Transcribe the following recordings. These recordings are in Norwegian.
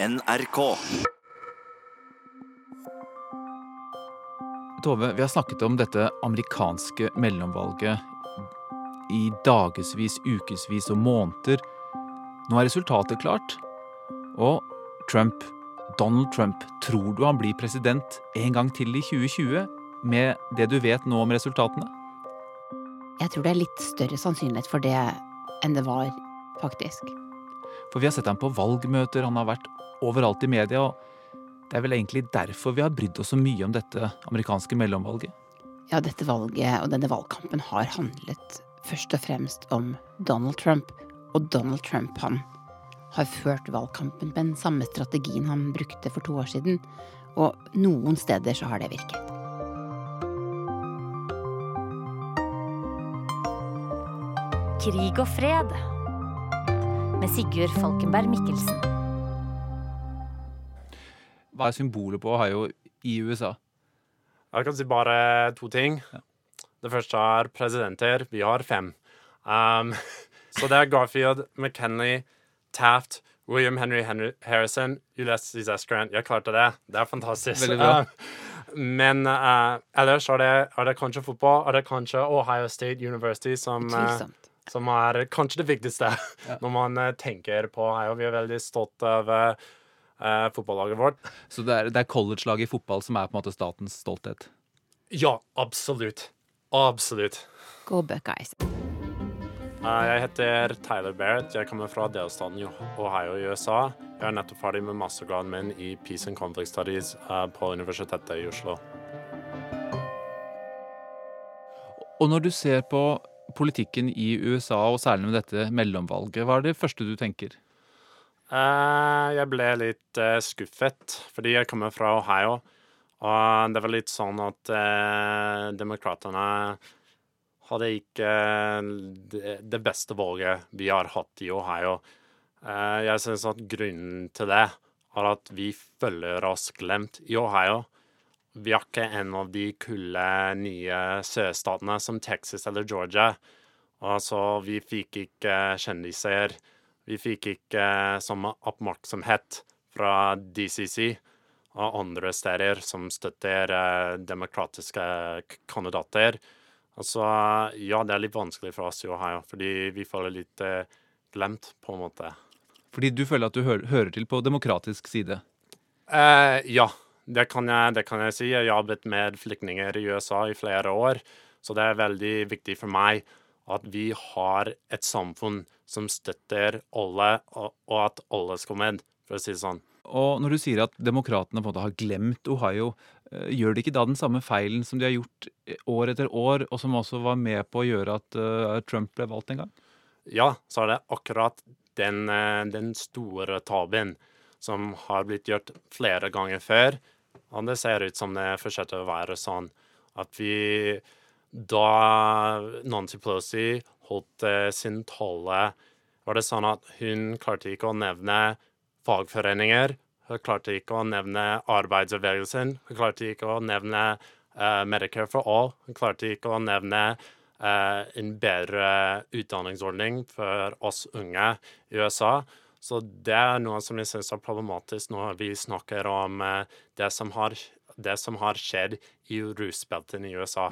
NRK. Tove, vi har snakket om dette amerikanske mellomvalget i dagevis, ukevis og måneder. Nå er resultatet klart. Og Trump, Donald Trump, tror du han blir president en gang til i 2020 med det du vet nå om resultatene? Jeg tror det er litt større sannsynlighet for det enn det var, faktisk. For vi har sett ham på valgmøter, han har vært overalt i media. og Det er vel egentlig derfor vi har brydd oss så mye om dette amerikanske mellomvalget? Ja, dette valget og denne valgkampen har handlet først og fremst om Donald Trump. Og Donald Trump, han har ført valgkampen med den samme strategien han brukte for to år siden. Og noen steder så har det virket. Krig og fred med Sigurd Falkenberg Mikkelsen. Hva er symbolet på Ohio i USA? Jeg kan si bare to ting. Det første er presidenter. Vi har fem. Um, så det er Garfield, McKenley, Taft, William Henry, Henry Harrison, Ulysses S. Grant. Jeg klarte det. Det er fantastisk. Veldig bra. Uh, men uh, ellers er det, er det kanskje fotball. Er det kanskje Ohio State University som, uh, som er kanskje det viktigste når man uh, tenker på Ohio. Vi er veldig stolt av uh, uh, fotballaget vårt. Så det er, det er college-laget i fotball som er på en måte statens stolthet? Ja, absolutt. Absolutt. Go Buckeyes. Uh, Jeg heter Tyler Barrett. Jeg kommer fra delstaten Ohio i USA. Jeg er nettopp ferdig med mastergraden min i Peace and Conflict Studies uh, på Universitetet i Oslo. Og når du ser på politikken i USA, og særlig med dette mellomvalget, hva er det første du tenker? Uh, Jeg ble litt uh, skuffet, fordi jeg kommer fra Ohio. Og det var litt sånn at uh, demokratene hadde ikke det, det beste valget vi har hatt i Ohio. Eh, jeg syns at grunnen til det er at vi følger oss glemt i Ohio. Vi er ikke en av de kulde nye sørstatene som Texas eller Georgia. Altså, vi fikk ikke kjendiser. Vi fikk ikke samme oppmerksomhet fra DCC og andre steder som støtter eh, demokratiske kandidater. Altså, ja, det er litt vanskelig for oss i Ohio, fordi vi føler litt eh, glemt, på en måte. Fordi du føler at du hører, hører til på demokratisk side? Eh, ja, det kan, jeg, det kan jeg si. Jeg har jobbet med flyktninger i USA i flere år, så det er veldig viktig for meg at vi har et samfunn som støtter alle, og, at alle skal med, for å si det sånn. Og når du sier at demokratene på en måte har glemt Ohio, eh, gjør de ikke da den samme feilen som de har gjort eh, år etter år, og som også var med på å gjøre at eh, Trump ble valgt en gang? Ja, så er det akkurat den, den store tabben som har blitt gjort flere ganger før. Og det ser ut som det fortsetter å være sånn at vi Da Nancy Pelosi holdt eh, sin tale, var det sånn at hun klarte ikke å nevne fagforeninger. Hun klarte ikke å nevne arbeidsbevegelsen. Hun klarte ikke å nevne uh, Medicare for all. Hun klarte ikke å nevne uh, en bedre utdanningsordning for oss unge i USA. Så det er noe som jeg syns er problematisk når vi snakker om uh, det, som har, det som har skjedd i rusbeltene i USA.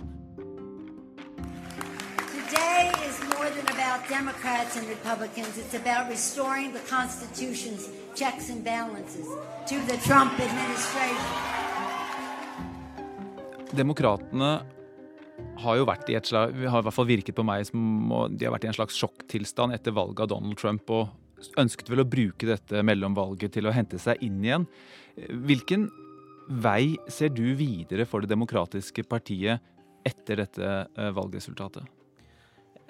About Democrats and Republicans. It's about restoring the Constitution's checks and balances to the Trump administration. Demokratene har jo vært i et slag, har i hvert fall virket på meg som de har vært i en slags sjokktilstand etter valget av Donald Trump, og ønsket vel å bruke dette mellomvalget til å hente seg inn igjen. Hvilken vei ser du videre for det demokratiske partiet etter dette eh, valgresultatet?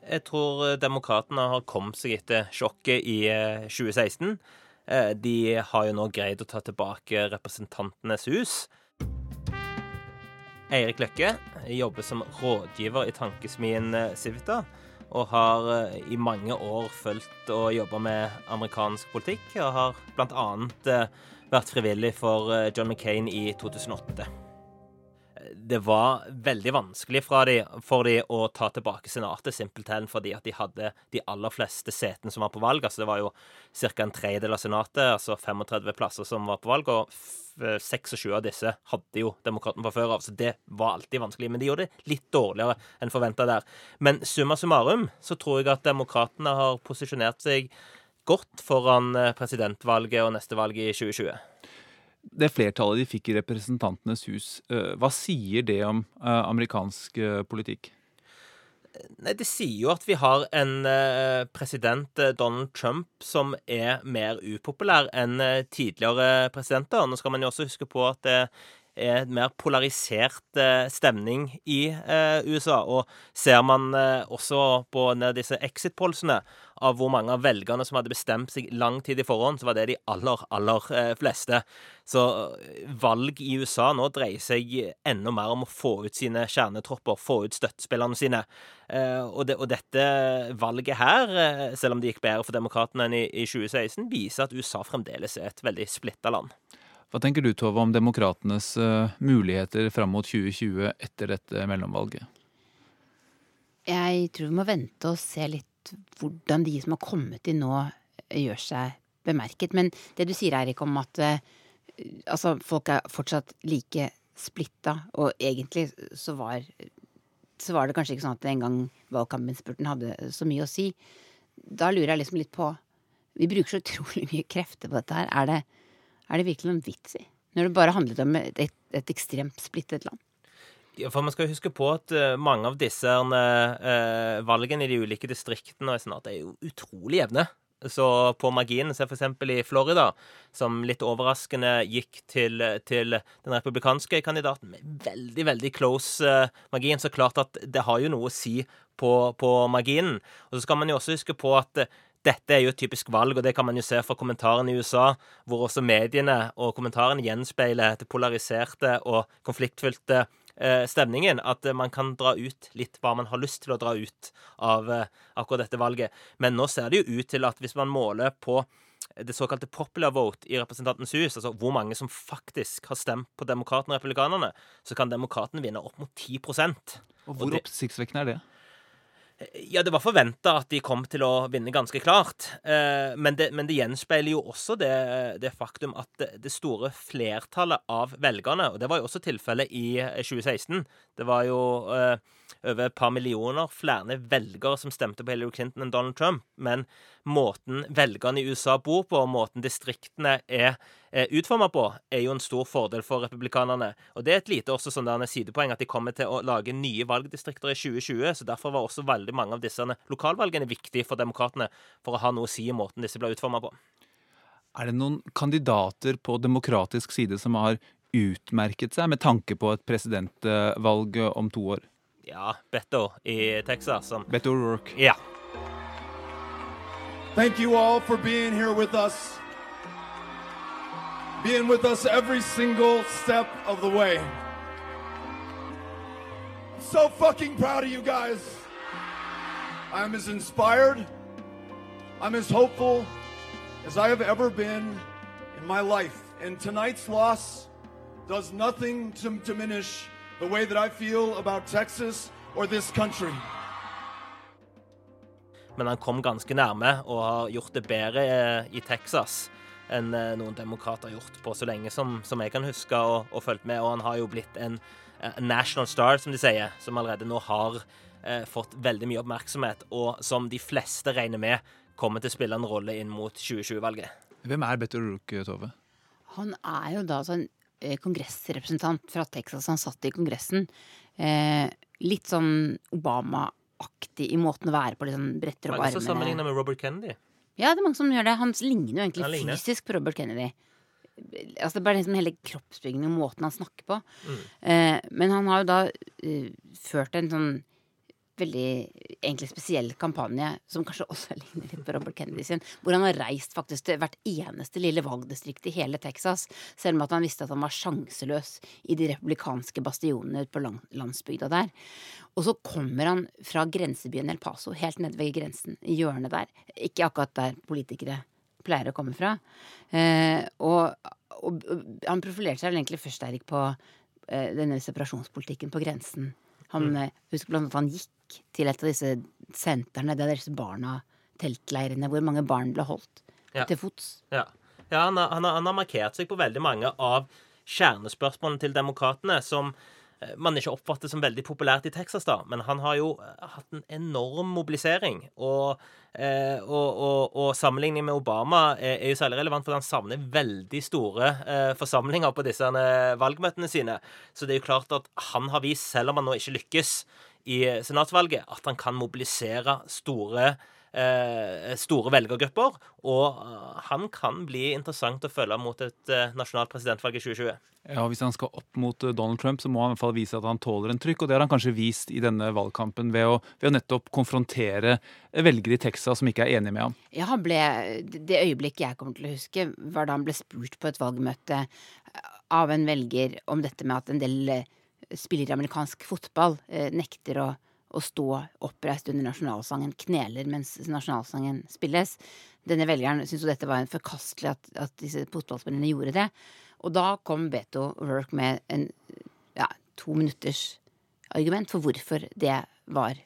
Jeg tror eh, demokratene har kommet seg etter sjokket i eh, 2016. Eh, De har jo nå greid å ta tilbake Representantenes hus. Eirik Løkke jobber som rådgiver i tankesmien eh, Civita, og har eh, i mange år fulgt og jobba med amerikansk politikk, og har eh, vært frivillig for eh, John McCain i 2008. det var veldig vanskelig de, for de å ta tilbake Senatet, simpelthen fordi at de hadde de aller fleste setene som var på valg. Altså det var jo ca. en tredjedel av Senatet, altså 35 plasser som var på valg, og 26 av disse hadde jo Demokratene fra før av, så det var alltid vanskelig. Men de gjorde det litt dårligere enn forventa der. Men summa summarum så tror jeg at Demokratene har posisjonert seg godt foran eh, presidentvalget og neste valg i 2020 det flertallet de fikk i Representantenes hus, eh, hva sier det om eh, amerikansk eh, politikk? Nei, Det sier jo at vi har en president, Donald Trump, som er mer upopulær enn tidligere presidenter. Nå skal man jo også huske på at det er en mer polarisert stemning i USA. Og ser man også på disse exit-polsene, av hvor mange av velgerne som hadde bestemt seg lang tid i forhånd, så var det de aller, aller eh, fleste. Så eh, valg i USA nå dreier seg enda mer om å få ut sine kjernetropper, få ut støttespillerne sine. Eh, og, det, og dette valget her, selv om det gikk bedre for demokratene enn i, i 2016, viser at USA fremdeles er et veldig splitta land. Hva tenker du, Tove, om demokratenes muligheter fram mot 2020 etter dette mellomvalget? Jeg tror vi må vente og se litt hvordan de som har kommet inn nå, eh, gjør seg bemerket. Men det du sier, Eirik, om at uh, altså, folk er fortsatt like splitta, og egentlig så var, så var det kanskje ikke sånn at en gang valgkampinnspurten hadde så mye å si. Da lurer jeg liksom litt på Vi bruker så utrolig mye krefter på dette her. Er det, er det virkelig noen vits i? Når det bare handlet om et, et, ekstremt splittet land? Ja, for man skal huske på at uh, mange av disse uh, valgene i de ulike distriktene og senat er jo utrolig jevne. Så på marginen, se f.eks. i Florida, som litt overraskende gikk til, til, den republikanske kandidaten med veldig, veldig close uh, margin, så klart at det har jo noe å si på, på marginen. Og så skal man jo også huske på at dette er jo et typisk valg, og det kan man jo se fra kommentarene i USA, hvor også mediene og kommentarene gjenspeiler det polariserte og konfliktfylte Eh, stemningen. At man kan dra ut litt hva man har lyst til å dra ut av eh, akkurat dette valget. Men nå ser det jo ut til at hvis man måler på det såkalte popular vote i Representantens hus, altså hvor mange som faktisk har stemt på Demokratene og Republikanerne, så kan Demokratene vinne opp mot 10 Og Hvor oppsiktsvekkende er det? Ja, det var forventa at de kom til å vinne ganske klart. Eh, men det, men det gjenspeiler jo også det, det faktum at det, store flertallet av velgerne, og det var jo også tilfellet i 2016 eh, Det var jo eh, over et par millioner flere velgere som stemte på Hillary Clinton enn Donald Trump. Men måten velgerne i USA bor på, og måten distriktene er utforma på, er jo en stor fordel for republikanerne. Og det er et lite også sånn sidepoeng at de kommer til å lage nye valgdistrikter i 2020. Så derfor var også veldig mange av disse lokalvalgene viktige for demokratene for å ha noe å si i måten disse ble utforma på. Er det noen kandidater på demokratisk side som har utmerket seg med tanke på et presidentvalg om to år? Ja, Beto i Texas. Som, Beto O'Rourke. Ja. Thank you all for being here with us. Being with us every single step of the way. So fucking proud of you guys. I'm as inspired, I'm as hopeful as I have ever been in my life. And tonight's loss does nothing to diminish the way that I feel about Texas or this country. Men han kom ganske nærme og har gjort det bedre eh, i Texas enn eh, noen demokrater har gjort på så lenge som, som jeg kan huske og, og fulgt med. Og han har jo blitt en, en, national star, som de sier, som allerede nå har eh, fått veldig mye oppmerksomhet, og som de fleste regner med kommer til å spille en rolle inn mot 2020-valget. Hvem er Beto Rook, Tove? Han er jo da sånn Eh, kongressrepresentant fra Texas. Han satt i Kongressen. Eh, litt sånn Obama-aktig i måten å være på. Liksom bretter opp armene. Sammenligna med Robert Kennedy. Ja, det er mange som gjør det. Han ligner jo egentlig fysisk på Robert Kennedy. Altså, det er bare liksom hele kroppsbyggingen og måten han snakker på. Mm. Eh, men han har jo da uh, ført en sånn veldig egentlig spesiell kampanje, som kanskje også ligner litt på Robert Kennedy sin, hvor han har reist faktisk til hvert eneste lille valgdistrikt i hele Texas, selv om at han visste at han var sjanseløs i de republikanske bastionene på landsbygda der. Og så kommer han fra grensebyen El Paso, helt nede ved grensen, i hjørnet der. Ikke akkurat der politikere pleier å komme fra. Eh, og, og, han profilerte seg vel egentlig først, Erik, på eh, denne separasjonspolitikken på grensen. Han Mm. eh, husker blant annet han gikk til et av disse sentrene der disse barna, teltleirene, hvor mange barn ble holdt Ja. til fots. Ja, ja han, har, han, har, han har markert seg på veldig mange av kjernespørsmålene til demokratene, som eh, man ikke oppfatter som veldig populært i Texas, da. Men han har jo eh, hatt en enorm mobilisering. Og, eh, og, og, og sammenligning med Obama er, er jo særlig relevant, for han savner veldig store eh, forsamlinger på disse eh, valgmøtene sine. Så det er jo klart at han har vist, selv om han nå ikke lykkes i senatsvalget, at han kan mobilisere store eh, store velgergrupper. Og eh, han kan bli interessant å følge mot et eh, nasjonalt presidentvalg i 2020. Ja, Hvis han skal opp mot Donald Trump, så må han i hvert fall vise at han tåler en trykk. Og det har han kanskje vist i denne valgkampen ved å, ved å nettopp konfrontere velgere i Texas som ikke er enige med ham. Ja, han ble, det øyeblikket jeg kommer til å huske, var da han ble spurt på et valgmøte av en velger om dette med at en del spillere i amerikansk fotball eh, nekter å, å stå oppreist under nasjonalsangen, kneler mens nasjonalsangen spilles. Denne velgeren syntes jo dette var forkastelig at, at disse fotballspillerne gjorde det. Og da kom Beto Work med en ja, to minutters argument for hvorfor det var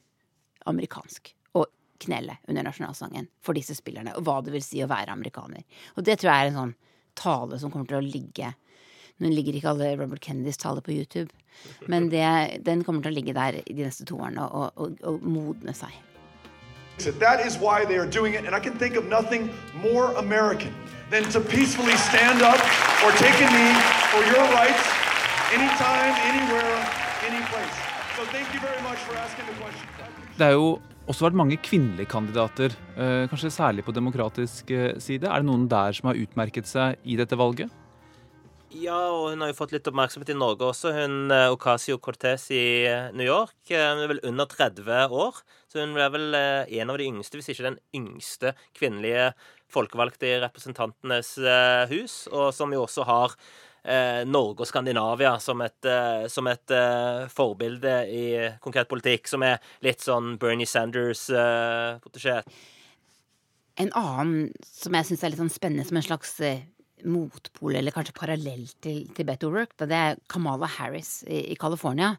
amerikansk å knele under nasjonalsangen for disse spillerne, og hva det vil si å være amerikaner. Og det tror jeg er en sånn tale som kommer til å ligge Nå ligger ikke alle Robert Kennedys taler på YouTube, men det, den kommer til å ligge der de neste to årene og, og, og modne seg. That is why they are doing it, and I can think of nothing more American than to peacefully stand up or take a knee for your rights anytime, anywhere, any place. So thank you very much for asking the question. Det er jo også vært mange kvinnelige kandidater, eh, kanskje særlig på demokratisk eh, side. Er det noen der som har utmerket seg i dette valget? Ja, og hun har jo fått litt oppmerksomhet i Norge også. Hun eh, Ocasio-Cortez i eh, New York. eh, Hun er vel under 30 år. Så hun er vel en av de yngste, hvis ikke den yngste kvinnelige folkevalgte i Representantenes hus, og som jo også har Norge og Skandinavia som et, som et eh, forbilde i konkret politikk, som er litt sånn Bernie Sanders-protesjé. En annen som jeg syns er litt sånn spennende, som en slags motpol, eller kanskje parallell til, til Beto O'Rourke, da det er Kamala Harris i, i California.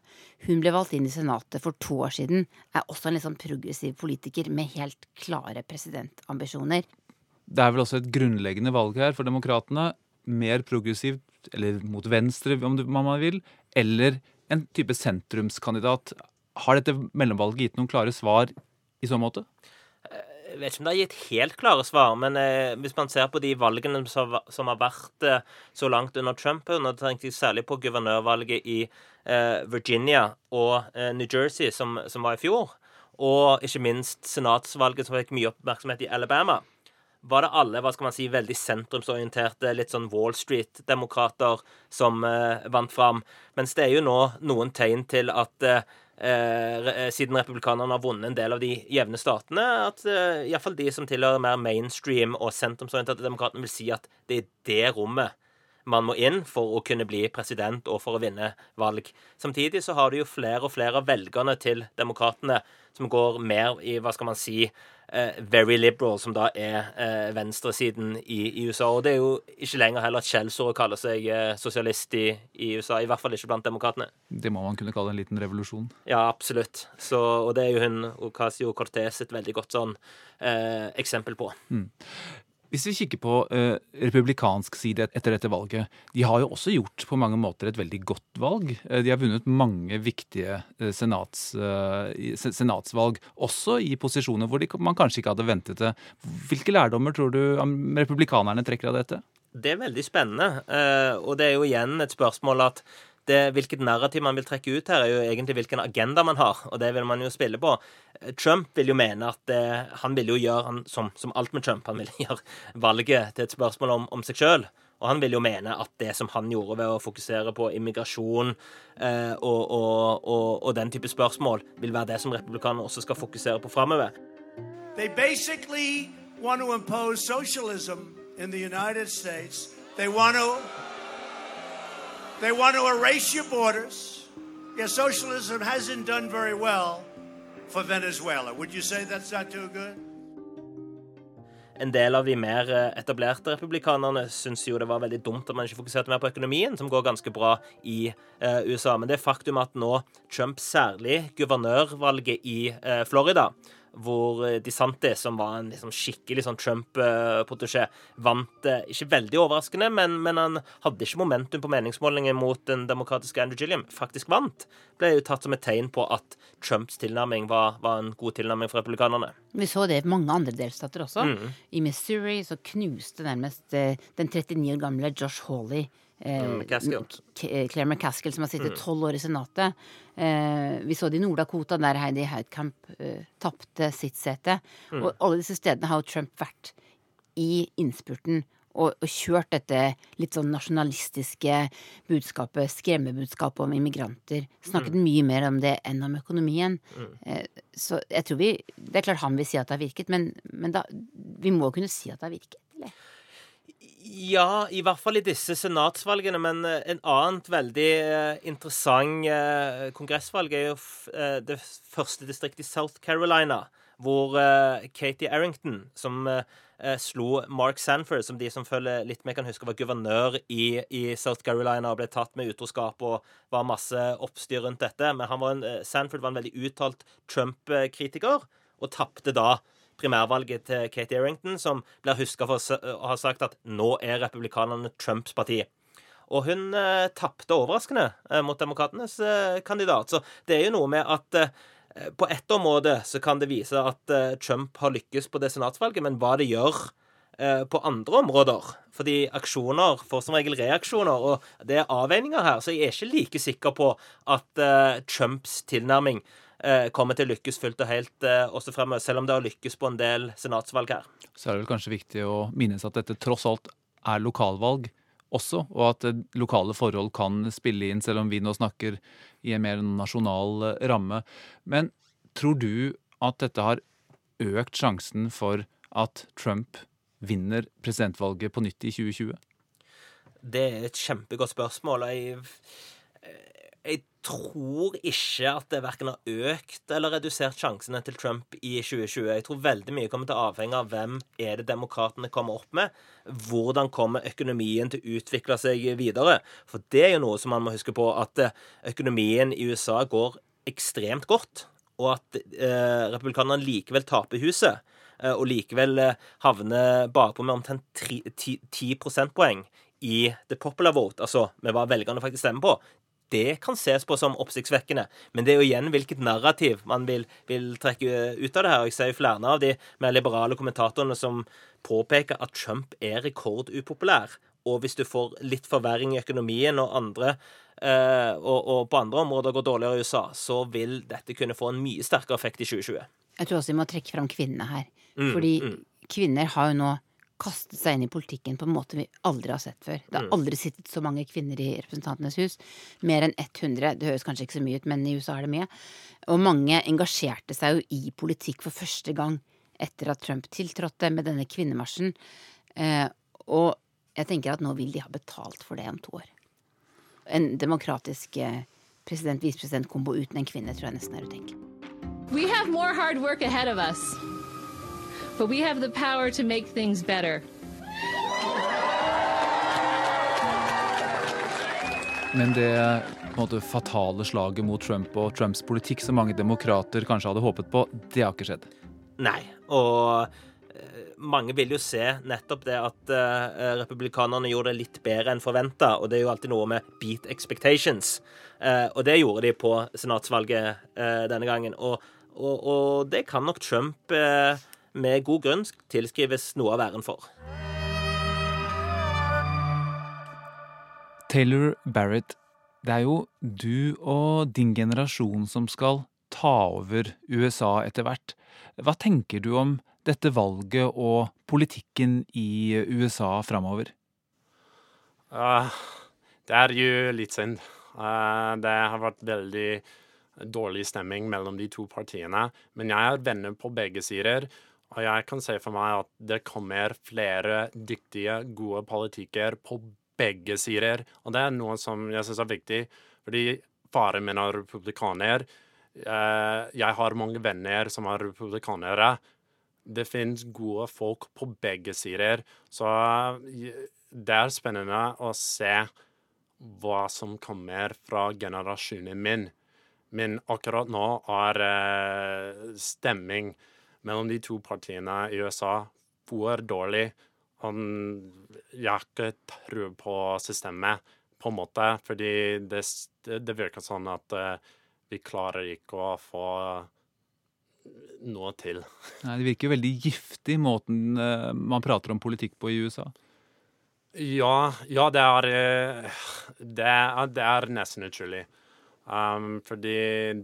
Hun ble valgt inn i Senatet for to år siden. Er også en litt sånn progressiv politiker med helt klare presidentambisjoner. Det er vel også et grunnleggende valg her for demokratene. Mer progressivt, eller mot venstre om man vil, eller en type sentrumskandidat. Har dette mellomvalget gitt noen klare svar i så måte? Jeg vet ikke om det har gitt helt klare svar, men eh, hvis man ser på de valgene som, som har vært eh, så langt under Trump, og nå tenkte jeg særlig på guvernørvalget i eh, Virginia og eh, New Jersey, som, som var i fjor, og ikke minst senatsvalget som fikk mye oppmerksomhet i Alabama, var det alle hva skal man si, veldig sentrumsorienterte, litt sånn Wall Street-demokrater som eh, vant fram. Mens det er jo nå noen tegn til at eh, siden republikanerne har vunnet en del av de jevne statene, at eh, iallfall de som tilhører mer mainstream og sentrumsorienterte demokratene, vil si at det er det rommet man må inn for å kunne bli president og for å vinne valg. Samtidig så har du jo flere og flere av velgerne til demokratene som går mer i, hva skal man si, uh, very liberal, som da er uh, venstresiden i, i USA. Og det er jo ikke lenger heller et skjellsord å kalle seg uh, sosialist i, i USA, i hvert fall ikke blant demokratene. Det må man kunne kalle en liten revolusjon. Ja, absolutt. Så, og det er jo hun Ocasio-Cortez et veldig godt sånn eksempel på. Hvis vi kikker på eh, republikansk side etter dette valget, de har jo også gjort på mange måter et veldig godt valg. Eh, de har vunnet mange viktige eh, eh, senatsvalg, også i posisjoner hvor de, man kanskje ikke hadde ventet det. Hvilke lærdommer tror du republikanerne trekker av dette? Det er veldig spennende, eh, og det er jo igjen et spørsmål at det, hvilket narrativ man vil trekke ut her, er jo egentlig hvilken agenda man har, og det vil man jo spille på. Trump vil jo mene at eh, han vil jo gjøre, han, som, som alt med Trump, han vil gjøre valget til et spørsmål om, om seg sjøl. Og han vil jo mene at det som han gjorde ved å fokusere på immigrasjon eh, og, og, og, og den type spørsmål, vil være det som republikanerne også skal fokusere på framover. They basically want to impose socialism in the United they want to erase your borders. Yeah, socialism hasn't done very well for Venezuela. Would you say that's not too good? en del av de mer eh, etablerte republikanerne syns jo det var veldig dumt at man ikke fokuserte mer på økonomien, som går ganske bra i eh, USA. Men det faktum at nå Trump, særlig guvernørvalget i eh, Florida, hvor eh, DeSantis, som var en liksom skikkelig sånn Trump-protesjé, vant eh, ikke veldig overraskende, men, men, han hadde ikke momentum på meningsmålingen mot den demokratiske Andrew Gilliam. Faktisk vant. Ble jo tatt som et tegn på at Trumps tilnærming var, var en god tilnærming for republikanerne. Vi så det i mange andre delstater også. Mm. I Missouri så knuste nærmest eh, den 39 år gamle Josh Hawley Mm, eh, Claire McCaskill, som har sittet mm. tolv år i Senatet. Eh, vi så det i Nord-Dakota, der Heidi Heitkamp eh, tapte sitt sete. Mm. Og alle disse stedene har jo Trump vært i innspurten og, og, kjørt dette litt sånn nasjonalistiske budskapet, skremmebudskapet om immigranter. Snakket mm. mye mer om det enn om økonomien. Mm. Eh, så jeg tror vi Det er klart han vil si at det har virket, men, men da, vi må kunne si at det har virket, eller? Ja, i hvert fall i disse senatsvalgene. Men eh, en annet veldig uh, interessant uh, kongressvalg er jo det første distriktet i South Carolina, hvor Katie Errington, som slo Mark Sanford, som de som følger litt med, kan huske var guvernør i, i South Carolina og ble tatt med utroskap og var masse oppstyr rundt dette. Men var en, Sanford var en veldig uttalt Trump-kritiker, og tapte da primærvalget til Katie Errington, som blir huska for å ha sagt at nå er republikanerne Trumps parti. Og hun eh, tapte overraskende eh, mot demokratenes eh, kandidat. Så det er jo noe med at eh, på ett område så kan det vise at eh, Trump har lykkes på det senatsvalget, men hva det gjør eh, på andre områder. Fordi aksjoner får som regel reaksjoner, og det er avveininger her. Så jeg er ikke like sikker på at Trumps tilnærming Eh, kommer til å lykkes fullt og helt eh, også fremover, selv om det har lykkes på en del senatsvalg her. Så er det vel kanskje viktig å minnes at dette tross alt er lokalvalg også, og at eh, lokale forhold kan spille inn, selv om vi nå snakker i en mer nasjonal ramme. Men tror du at dette har økt sjansen for at Trump vinner presidentvalget på nytt i 2020? Det er et kjempegodt spørsmål. Jeg tror ikke at det verken har økt eller redusert sjansene til Trump i 2020. Jeg tror veldig mye kommer til å avhenge av hvem er det demokratene kommer opp med. Hvordan kommer økonomien til å utvikle seg videre? For det er jo noe som man må huske på, at eh, økonomien i USA går ekstremt godt. Og at eh, republikanerne likevel taper huset, eh, og likevel eh, havner bakpå med omtrent 10 prosentpoeng i the popular vote, altså med hva velgerne faktisk stemmer på, det kan ses på som oppsiktsvekkende. Men det er jo igjen hvilket narrativ man vil, vil trekke ut av det her. Jeg ser jo flere av de mer liberale kommentatorene som påpeker at Trump er rekordupopulær. Og hvis du får litt forverring i økonomien og, andre, eh, og, og på andre områder går dårligere i USA, så vil dette kunne få en mye sterkere effekt i 2020. Jeg tror også vi må trekke fram kvinnene her. Mm, Fordi mm. kvinner har jo nå kastet seg inn i politikken på en måte vi aldri har sett før. Det har mm. aldri sittet så mange kvinner i Representantenes hus. Mer enn 100. Det høres kanskje ikke så mye ut, men i USA er det mye. Og mange engasjerte seg jo i politikk for første gang etter at Trump tiltrådte med denne kvinnemarsjen. Eh, og jeg tenker at nå vil de ha betalt for det om to år. En demokratisk eh, president-visepresident-kombo uten en kvinne tror jeg nesten er utenkelig. We have more hard work ahead of us. But we have the power to make things better. Men det måte, fatale slaget mot Trump og Trumps politikk som mange demokrater kanskje hadde håpet på, det har ikke skjedd. Nei, og eh, mange vil jo se nettopp det at uh, republikanerne gjorde det litt bedre enn forventa, og det er jo alltid noe med beat expectations. Uh, og det gjorde de på senatsvalget uh, denne gangen. Og, og, og, det kan nok Trump med god grunn tilskrives noe av æren for. Taylor Barrett, det er jo du og din generasjon som skal ta over USA etter hvert. Hva tenker du om dette valget og politikken i USA framover? Uh, det er jo litt synd. Uh, det har vært veldig dårlig stemming mellom de to partiene. Men jeg er venner på begge sider. Og jeg kan se for meg at det kommer flere dyktige, gode politikere på begge sider. Og det er noe som jeg syns er viktig, fordi faren min er republikaner. Eh, jeg har mange venner som er republikanere. det finnes gode folk på begge sider. Så eh, det er spennende å se hva som kommer fra generasjonen min. Men akkurat nå er eh, stemming mellom de to partiene i USA for dårlig. Han, jeg har ikke tro på systemet, på en måte, fordi det, det virker sånn at eh, vi klarer ikke å få noe til. Nei, Det virker jo veldig giftig, måten eh, man prater om politikk på i USA. Ja, ja det, er, eh, det er Det er nesten utrolig. Um, fordi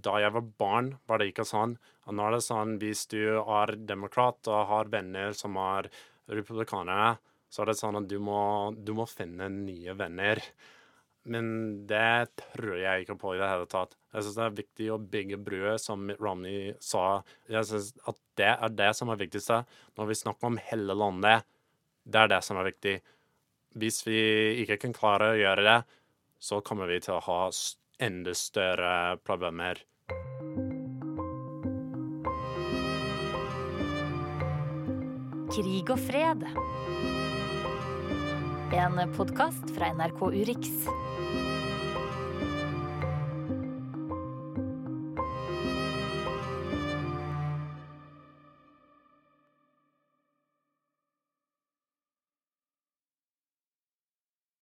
da jeg var barn, var det ikke sånn. Og nå er det sånn hvis du er demokrat og har venner som er republikanere, så er det sånn at du må, du må finne nye venner. Men det tror jeg ikke på i det hele tatt. Jeg syns det er viktig å bygge bruer, som Romney sa. Jeg syns at det er det som er viktigste. Når vi snakker om hele landet, det er det som er viktig. Hvis vi ikke kan klare å gjøre det, så kommer vi til å ha enda større problemer. Krig og fred. En podkast fra NRK Urix.